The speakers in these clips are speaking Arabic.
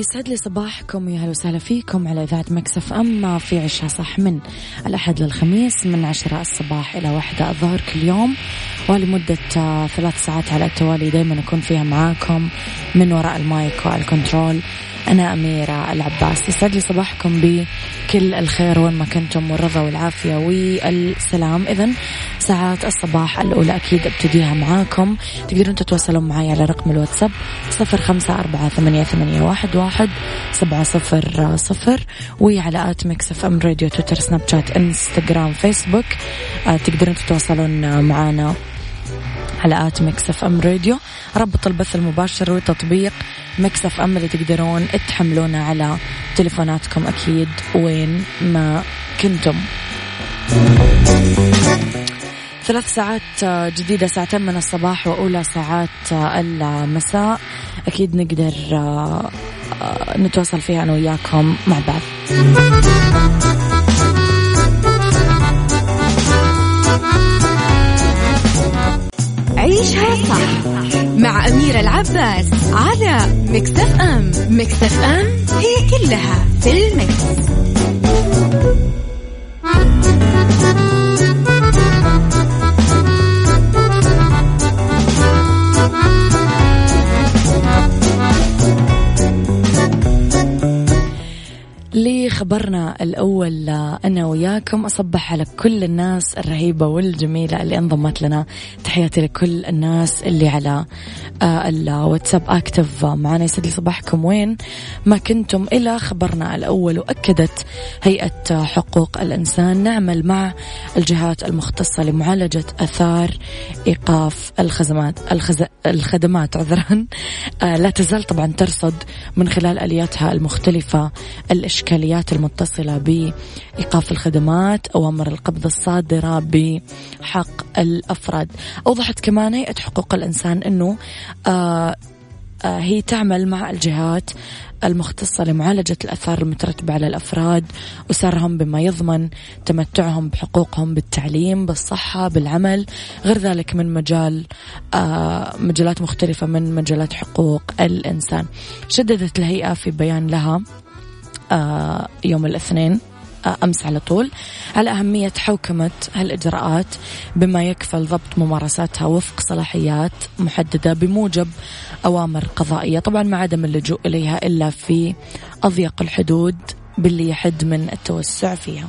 يسعد لي صباحكم يا هلا وسهلا فيكم على إذاعة Mix FM في عيشها صح من الأحد للخميس من عشرة الصباح إلى واحدة الظهر كل يوم. ولمدة آه، ثلاث ساعات على التوالي دايما أكون فيها معاكم من وراء ال mic وال control. أنا أميرة العباس. يسعد لي صباحكم بكل الخير وين ما كنتم والرضا والعافية والسلام. إذا ساعات الصباح الأولى أكيد أبتديها معاكم. تقدرون تتواصلون معي على رقم الواتساب صفر خمسة أربعة ثمانية, ثمانية واحد, واحد سبعة صفر صفر. وعلى at Mix FM Radio تويتر سناب شات إنستغرام فيسبوك. آه، تقدرون تتواصلون معنا على at Mix FM Radio. رابط البث المباشر وتطبيق Mix FM اللي تقدرون تحملونه على تليفوناتكم أكيد وين ما كنتم. ثلاث ساعات جديدة ساعتين من الصباح وأولى ساعات المساء. أكيد نقدر آه، آه، نتواصل فيها أنا وياكم مع بعض عيشها صح مع أميرة العباس على مكتف أم مكتف أم هي كلها في المكس. لخبرنا الأول أنا وياكم أصبح على كل الناس الرهيبة والجميلة اللي انضمت لنا. تحياتي لكل الناس اللي على آه، الواتساب أكتف معنا. يسعد لي صباحكم. وين ما كنتم إلى خبرنا الأول وأكدت هيئة حقوق الإنسان. نعمل مع الجهات المختصة لمعالجة أثار إيقاف الخدمات الخز... الخدمات عذرا. آه، لا تزال طبعا ترصد من خلال آلياتها المختلفة الإشكاليات المتصلة بإيقاف الخدمات أوامر القبض الصادرة بحق الأفراد. أوضحت كمان هيئة حقوق الإنسان أنه آه آه هي تعمل مع الجهات المختصة لمعالجة الأثار المترتبة على الأفراد وسرهم بما يضمن تمتعهم بحقوقهم بالتعليم بالصحة بالعمل غير ذلك من مجال آه مجالات مختلفة من مجالات حقوق الإنسان. شددت الهيئة في بيان لها يوم الاثنين آه، أمس على طول. على أهمية حوكمة هالإجراءات بما يكفل ضبط ممارساتها وفق صلاحيات محددة بموجب أوامر قضائية. طبعا مع عدم اللجوء إليها إلا في أضيق الحدود باللي يحد من التوسع فيها.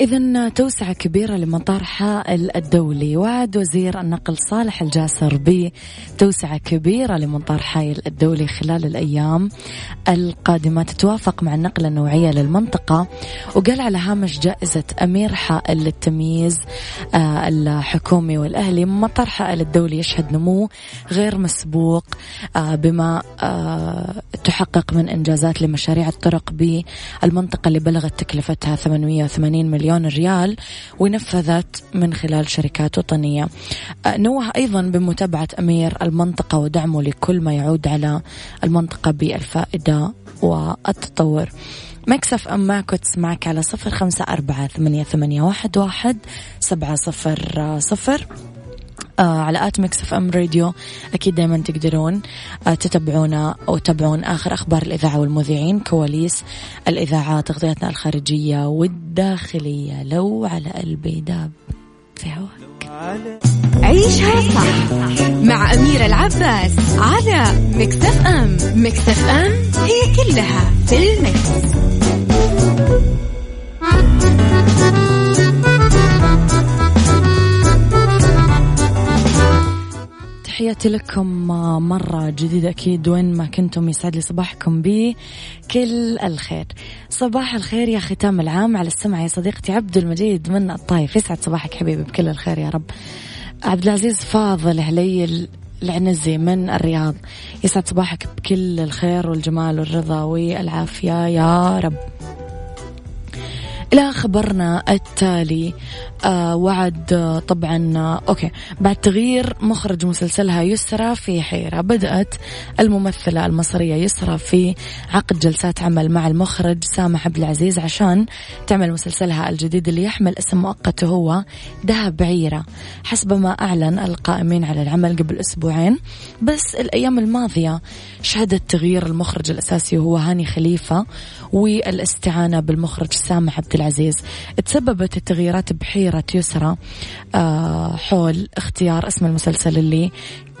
إذا توسعة كبيرة لمطار حائل الدولي وعد وزير النقل صالح الجاسر بتوسعة كبيرة لمطار حائل الدولي خلال الأيام القادمة. تتوافق مع النقلة النوعية للمنطقة وقال على هامش جائزة أمير حائل للتمييز آه، الحكومي والأهلي. مطار حائل الدولي يشهد نمو غير مسبوق آه، بما آه، تحقق من إنجازات لمشاريع الطرق بالمنطقة اللي بلغت تكلفتها 880 مليون مليون ريال ونفذت من خلال شركات وطنية. آه، نوه أيضا بمتابعة أمير المنطقة ودعمه لكل ما يعود على المنطقة بالفائدة والتطور. Mix FM معك على صفر خمسة أربعة ثمانية, ثمانية واحد, واحد سبعة صفر صفر. على at Mix FM Radio. أكيد دايما تقدرون آه تتابعونا وتتابعون آخر أخبار الإذاعة والمذيعين كواليس الإذاعة تغطياتنا الخارجية والداخلية. لو على قلبي داب في هواك. عيشها صح مع أميرة العباس على Mix F M. Mix FM هي كلها في ال Mix. تحياتي لكم مرة جديدة أكيد وين ما كنتم يسعد لي صباحكم بكل الخير. صباح الخير يا ختام العام على السمع يا صديقتي عبد المجيد من الطايف. يسعد صباحك حبيبي بكل الخير يا رب. عبد العزيز فاضل علي العنزي من الرياض. يسعد صباحك بكل الخير والجمال والرضا والعافية يا رب. إلى خبرنا التالي. آه وعد آه طبعا آه أوكي. بعد تغيير مخرج مسلسلها يسرى في حيرة بدأت الممثلة المصرية يسرى في عقد جلسات عمل مع المخرج سامح عبد العزيز عشان تعمل مسلسلها الجديد اللي يحمل اسم مؤقت هو دهب عيرة. حسب ما أعلن القائمين على العمل قبل أسبوعين بس الأيام الماضية شهدت تغيير المخرج الأساسي وهو هاني خليفة والإستعانة بالمخرج سامح عبد العزيز تسببت التغييرات بحيرة يسرى آه، حول اختيار اسم المسلسل اللي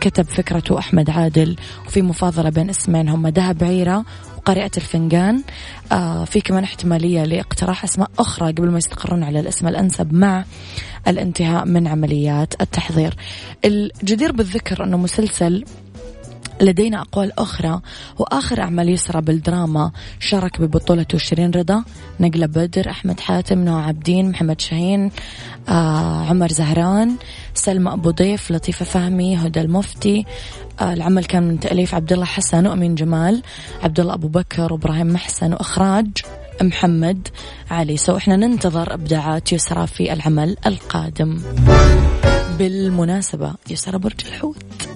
كتب فكرته أحمد عادل وفي مفاضلة بين اسمين هم دهب عيرة وقارئة الفنجان. آه في كمان احتمالية لاقتراح أسماء أخرى قبل ما يستقرون على الاسم الأنسب مع الانتهاء من عمليات التحضير. الجدير بالذكر أنه مسلسل لدينا أقوال أخرى. وآخر أعمال يسرى بالدراما. شارك ببطولته شيرين رضا نقلة بدر أحمد حاتم نوع عبدين محمد شاهين آه عمر زهران سلمى أبو ضيف لطيفة فهمي هدى المفتي. آه العمل كان من تأليف عبد الله حسن وأمين جمال عبد الله أبو بكر وإبراهيم محسن وإخراج محمد علي. سو إحنا ننتظر إبداعات يسرى في العمل القادم. بالمناسبة يسرى برج الحوت.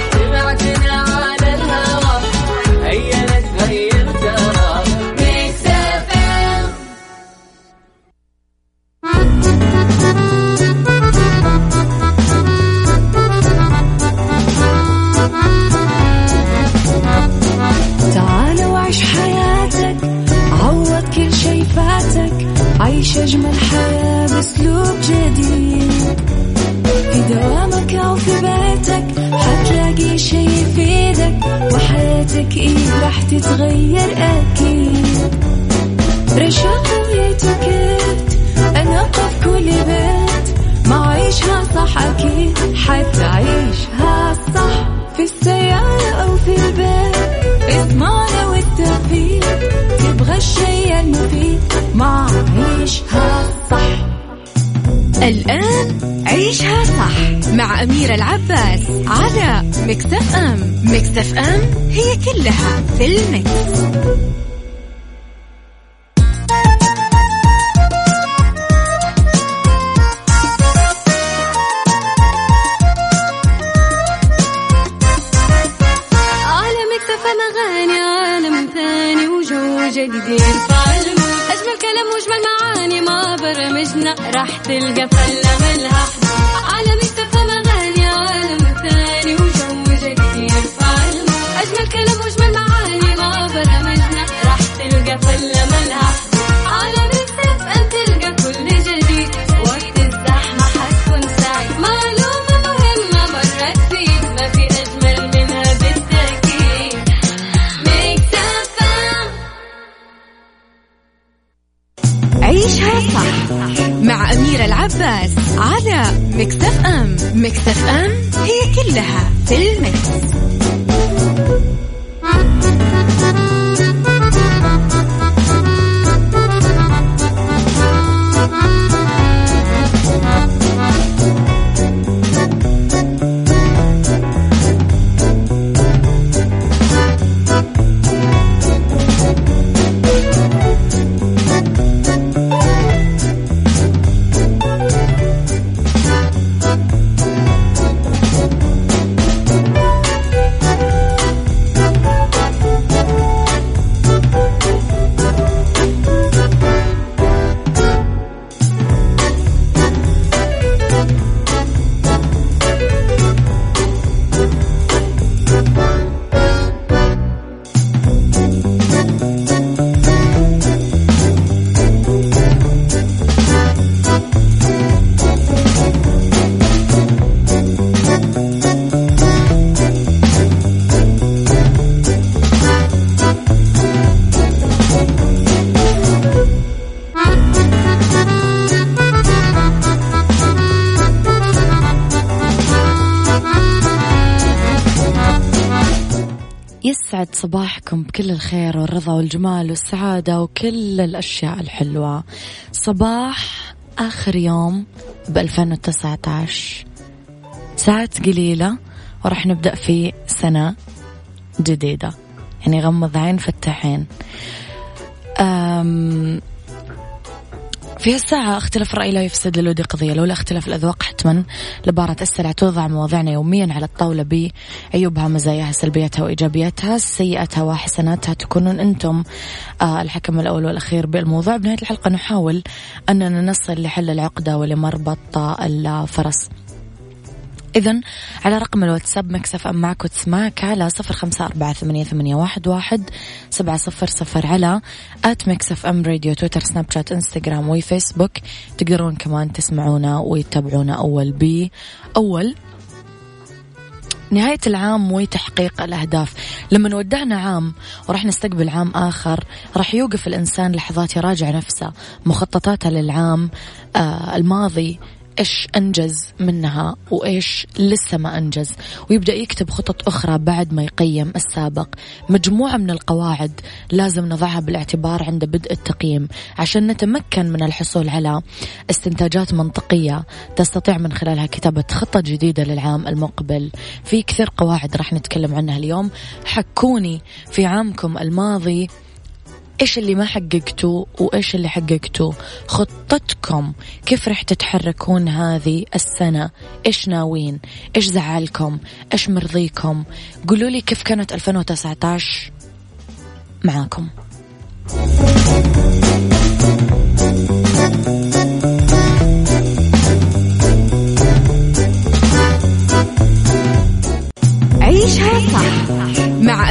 رشاق ويتوكيت أنا قف كل بيت ما عيشها صح أكيد حتعيشها صح في السيارة أو في البيت اضمعنا والتوفيق تبغى الشيء المفيد ما عيشها صح الآن عيشها صح مع أميرة العباس على مكتف أم مكتف أم هي كلها في المكس. راح تلقى فلة ملها على مكتب أغاني عالم ثاني وجو جديد أجمل كلام وأجمل معاني ما برمجنا العباس على مكتف أم مكتف أم هي كلها في المكس. يسعد صباحكم بكل الخير والرضا والجمال والسعادة وكل الأشياء الحلوة. صباح آخر يوم ب 2019 ساعات قليلة وراح نبدأ في سنة جديدة. يعني غمض عين فتح عين في هالساعة اختلاف الرأي لا يفسد للودي قضية لولا اختلاف الأذواق حتما لبارة السلع توضع مواضيعنا يوميا على الطاولة بعيوبها مزاياها سلبياتها وإيجابياتها سيئاتها وحسناتها تكونون أنتم آه الحكم الأول والأخير بالموضوع. بنهاية الحلقة نحاول أننا نصل لحل العقدة ولمربط الفرس. إذا على رقم الواتساب Mix FM معك وتسمعك على صفر خمسة أربعة ثمانية, ثمانية واحد, واحد سبعة صفر صفر على at Mix FM Radio تويتر سناب شات إنستغرام وفيسبوك. تقدرون كمان تسمعونا وتتابعونا أول بي أول. نهاية العام وتحقيق الأهداف. لما ودعنا عام وراح نستقبل عام آخر راح يوقف الإنسان لحظات يراجع نفسه مخططاته للعام آه الماضي إيش أنجز منها وإيش لسه ما أنجز. ويبدأ يكتب خطط أخرى بعد ما يقيم السابق. مجموعة من القواعد لازم نضعها بالاعتبار عند بدء التقييم عشان نتمكن من الحصول على استنتاجات منطقية تستطيع من خلالها كتابة خطة جديدة للعام المقبل. في كثير قواعد راح نتكلم عنها اليوم. حكوني في عامكم الماضي إيش اللي ما حققتوا وإيش اللي حققتوا خطتكم كيف رح تتحركون هذه السنة؟ إيش ناويين؟ إيش زعلكم؟ إيش مرضيكم؟ قولوا لي كيف كانت 2019 معاكم. عيشها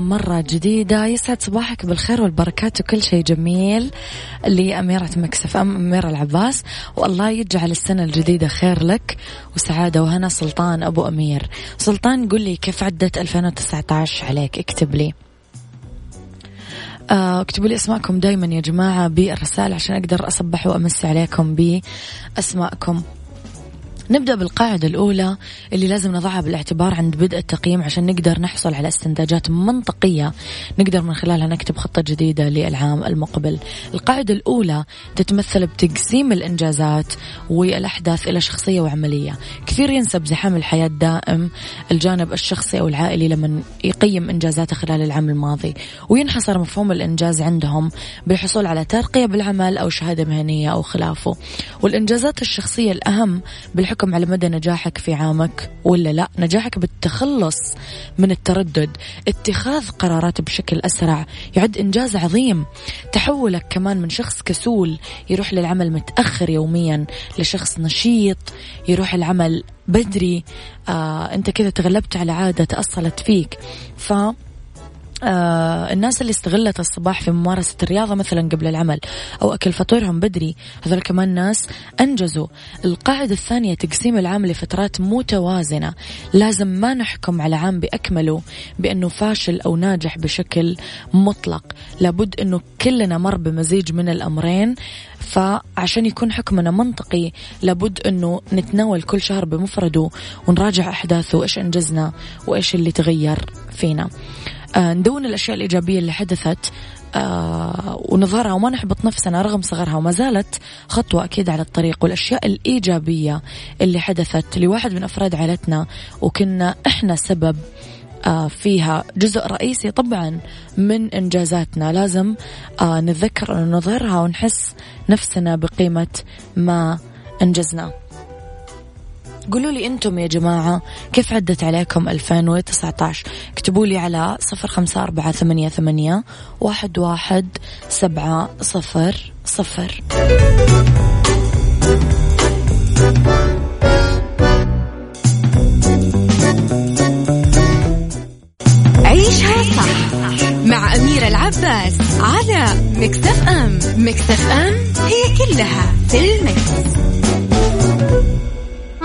مرة جديدة. يسعد صباحك بالخير والبركات وكل شيء جميل لأميرة مكسف أم أميرة العباس. والله يجعل السنة الجديدة خير لك وسعادة. وهنا سلطان أبو أمير. سلطان قل لي كيف عدت 2019 عليك؟ اكتب لي. آه، اكتبوا لي أسماءكم دايما يا جماعة بالرسائل عشان أقدر أصبح وأمسي عليكم بأسماءكم. نبدأ بالقاعدة الأولى اللي لازم نضعها بالاعتبار عند بدء التقييم عشان نقدر نحصل على استنتاجات منطقية نقدر من خلالها نكتب خطة جديدة للعام المقبل. القاعدة الأولى تتمثل بتقسيم الإنجازات والأحداث إلى شخصية وعملية. كثير ينسى بزحام الحياة دائم الجانب الشخصي أو العائلي لما يقيم إنجازاته خلال العام الماضي وينحصر مفهوم الإنجاز عندهم بالحصول على ترقية بالعمل أو شهادة مهنية أو خلافه. والإنجازات الشخصية الأهم بالحكم يحكم على مدى نجاحك في عامك ولا لا؟ نجاحك بالتخلص من التردد اتخاذ قرارات بشكل أسرع يعد إنجاز عظيم. تحولك كمان من شخص كسول يروح للعمل متأخر يوميا لشخص نشيط يروح العمل بدري آه أنت كذا تغلبت على عادة تأصلت فيك. ف آه الناس اللي استغلت الصباح في ممارسة الرياضة مثلا قبل العمل أو أكل فطورهم بدري هذول كمان ناس أنجزوا. القاعدة الثانية تقسيم العام لفترات متوازنة. لازم ما نحكم على عام بأكمله بأنه فاشل أو ناجح بشكل مطلق. لابد أنه كلنا مر بمزيج من الأمرين فعشان يكون حكمنا منطقي لابد أنه نتناول كل شهر بمفرده ونراجع أحداثه إيش أنجزنا وإيش اللي تغير فينا. آه ندون الأشياء الإيجابية اللي حدثت آه ونظهرها وما نحبط نفسنا رغم صغرها وما زالت خطوة أكيد على الطريق. والأشياء الإيجابية اللي حدثت لواحد من أفراد عائلتنا وكنا إحنا سبب آه فيها جزء رئيسي طبعا من إنجازاتنا. لازم نتذكر أن نظهرها ونحس نفسنا بقيمة ما أنجزناه. قولوا لي أنتم يا جماعة كيف عدت عليكم 2019 اكتبوا لي على صفر خمسة أربعة ثمانية, ثمانية واحد, واحد سبعة صفر صفر. عيشها صح مع أميرة العباس على مكتف أم. مكتف أم هي كلها في المكس.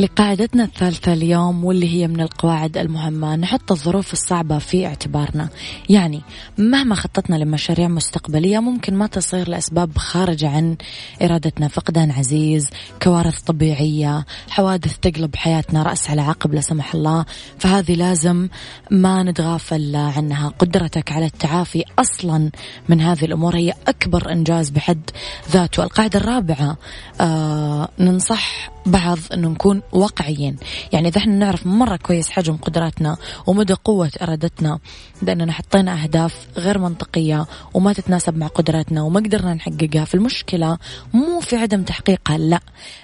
لقاعدتنا الثالثة اليوم واللي هي من القواعد المهمة نحط الظروف الصعبة في اعتبارنا. يعني مهما خططنا لمشاريع مستقبلية ممكن ما تصير لأسباب خارجة عن إرادتنا. فقدان عزيز كوارث طبيعية حوادث تقلب حياتنا رأس على عقب لا سمح الله. فهذه لازم ما نتغافل عنها. قدرتك على التعافي أصلا من هذه الأمور هي أكبر إنجاز بحد ذاته. القاعدة الرابعة آه ننصح بعض أنه نكون واقعيين. يعني إذا إحنا نعرف مرة كويس حجم قدراتنا ومدى قوة إرادتنا لأننا حطينا أهداف غير منطقية وما تتناسب مع قدراتنا وما قدرنا نحققها في المشكلة مو في عدم تحقيقها لا.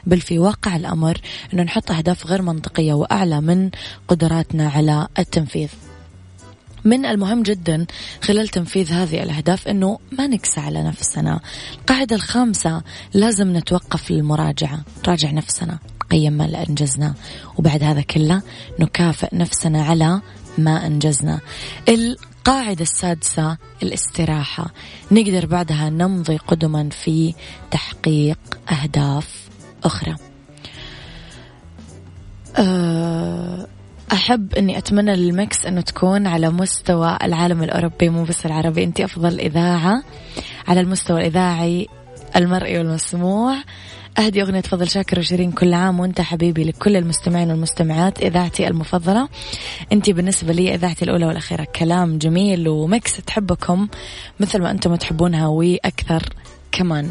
بل في واقع الأمر أنه نحط أهداف غير منطقية وأعلى من قدراتنا على التنفيذ. من المهم جدا خلال تنفيذ هذه الأهداف أنه ما نكسى على نفسنا. القاعدة الخامسة لازم نتوقف للمراجعة. نراجع نفسنا. نقيم ما أنجزنا. وبعد هذا كله نكافئ نفسنا على ما أنجزنا. القاعدة السادسة الاستراحة. نقدر بعدها نمضي قدما في تحقيق أهداف أخرى. أه أحب أني أتمنى لل Mix أنه تكون على مستوى العالم الأوروبي مو بس العربي. أنت أفضل إذاعة على المستوى الإذاعي المرئي والمسموع. أهدي أغنية فضل شاكر وشيرين كل عام وأنت حبيبي لكل المستمعين والمستمعات إذاعتي المفضلة. أنت بالنسبة لي إذاعتي الأولى والأخيرة. كلام جميل و Mix تحبكم مثل ما أنتم تحبونها وأكثر كمان.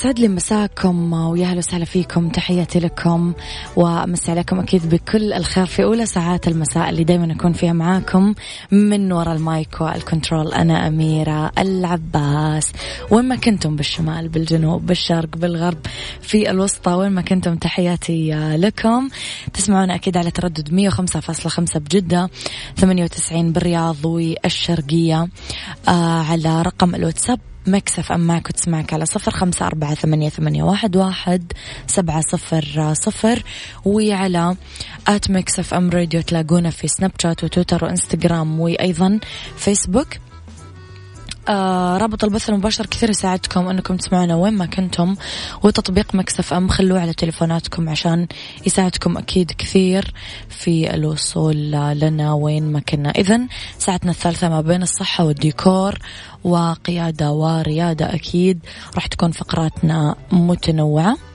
يسعد لي مساكم ويا أهلا وسهلا فيكم. تحياتي لكم وامسي عليكم أكيد بكل الخير في أولى ساعات المساء اللي دائما اكون فيها معاكم من وراء ال mic وال control. أنا أميرة العباس. وين ما كنتم بالشمال بالجنوب بالشرق بالغرب في الوسطى وين ما كنتم تحياتي لكم. تسمعونا أكيد على تردد 105.5 بجدة 98 بالرياض والشرقية آه على رقم الواتساب Mix FM معك وتسمعك على صفر خمسة أربعة ثمانية, ثمانية واحد, واحد سبعة صفر صفر. وعلى at Mix FM Radio تلاقونا في سناب شات وتويتر وإنستغرام وأيضا فيسبوك. آه رابط البث المباشر كثير يساعدكم أنكم تسمعونا وين ما كنتم وتطبيق مكسف أم خلوه على تليفوناتكم عشان يساعدكم أكيد كثير في الوصول لنا وين ما كنا. اذا ساعتنا الثالثة ما بين الصحة والديكور وقيادة وريادة أكيد راح تكون فقراتنا متنوعة.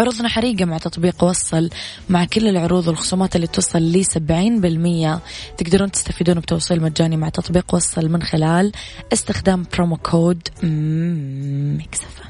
عروضنا حريقة مع تطبيق وصل مع كل العروض والخصومات اللي توصل ل 70% تقدرون تستفيدون بتوصيل مجاني مع تطبيق وصل من خلال استخدام promo code Mix FM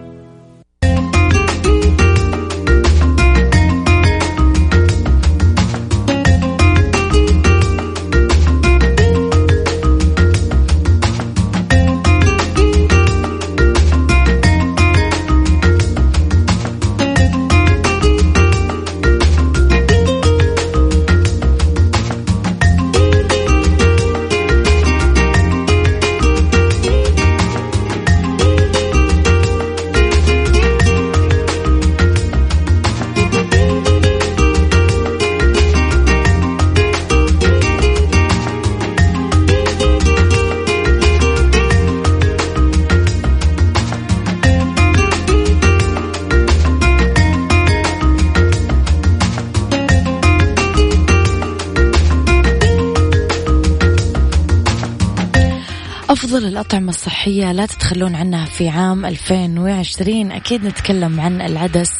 الأطعمة الصحية لا تتخلون عنها في عام 2020 أكيد نتكلم عن العدس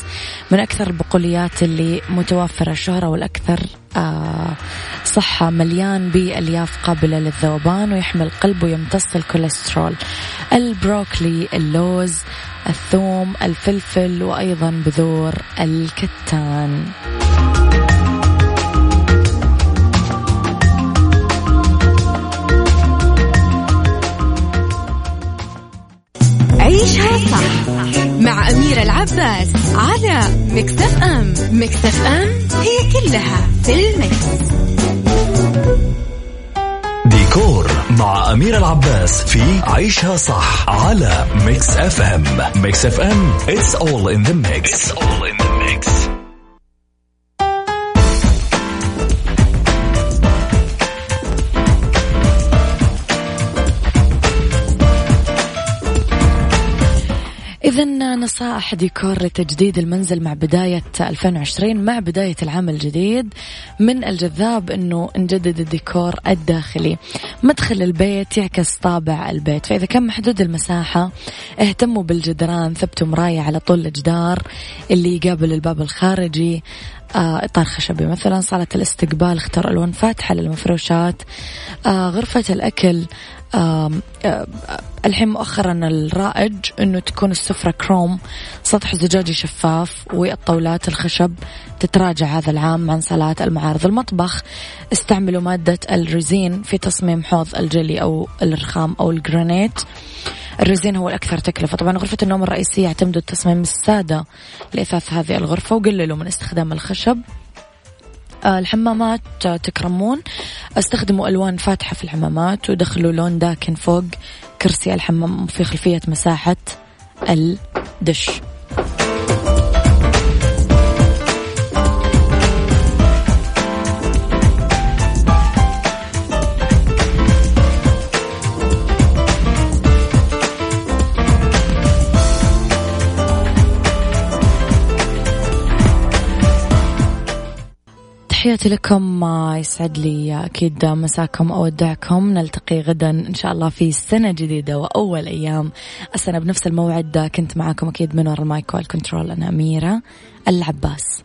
من أكثر البقوليات اللي متوفرة الشهرة والأكثر آه صحة مليان بألياف قابلة للذوبان ويحمي القلب ويمتص الكوليسترول. البروكلي اللوز الثوم الفلفل وأيضا بذور الكتان. مع أميرة العباس على Mix FM. Mix FM it's all in the mix. ديكور مع أمير العباس في عيشها صح على Mix FM. Mix FM it's all in the mix. It's all in the mix. إذا نصائح ديكور لتجديد المنزل مع بداية 2020 مع بداية العام الجديد من الجذاب أنه نجدد الديكور الداخلي. مدخل البيت يعكس طابع البيت فإذا كان محدود المساحة اهتموا بالجدران ثبتوا مراية على طول الجدار اللي يقابل الباب الخارجي آه إطار خشبي مثلا صالة الاستقبال اختار ألوان فاتحة للمفروشات آه غرفة الأكل الحين مؤخرا الرائج إنه تكون السفرة كروم سطح زجاجي شفاف والطاولات الخشب تتراجع هذا العام عن صالات المعارض المطبخ. استعملوا مادة ال resin في تصميم حوض الجلي أو الرخام أو الجرانيت. ال resin هو الأكثر تكلفة. طبعا غرفة النوم الرئيسية اعتمدوا التصميم السادة لإثاث هذه الغرفة وقللوا من استخدام الخشب. الحمامات تكرمون. استخدموا ألوان فاتحة في الحمامات ودخلوا لون داكن فوق. كرسي الحمام في خلفية مساحة الدش تحياتي لكم يسعد لي أكيد مساكم أودعكم. نلتقي غدا إن شاء الله في سنة جديدة وأول أيام. السنة بنفس الموعد كنت معاكم أكيد من وراء المايك والكنترول أنا أميرة العباس.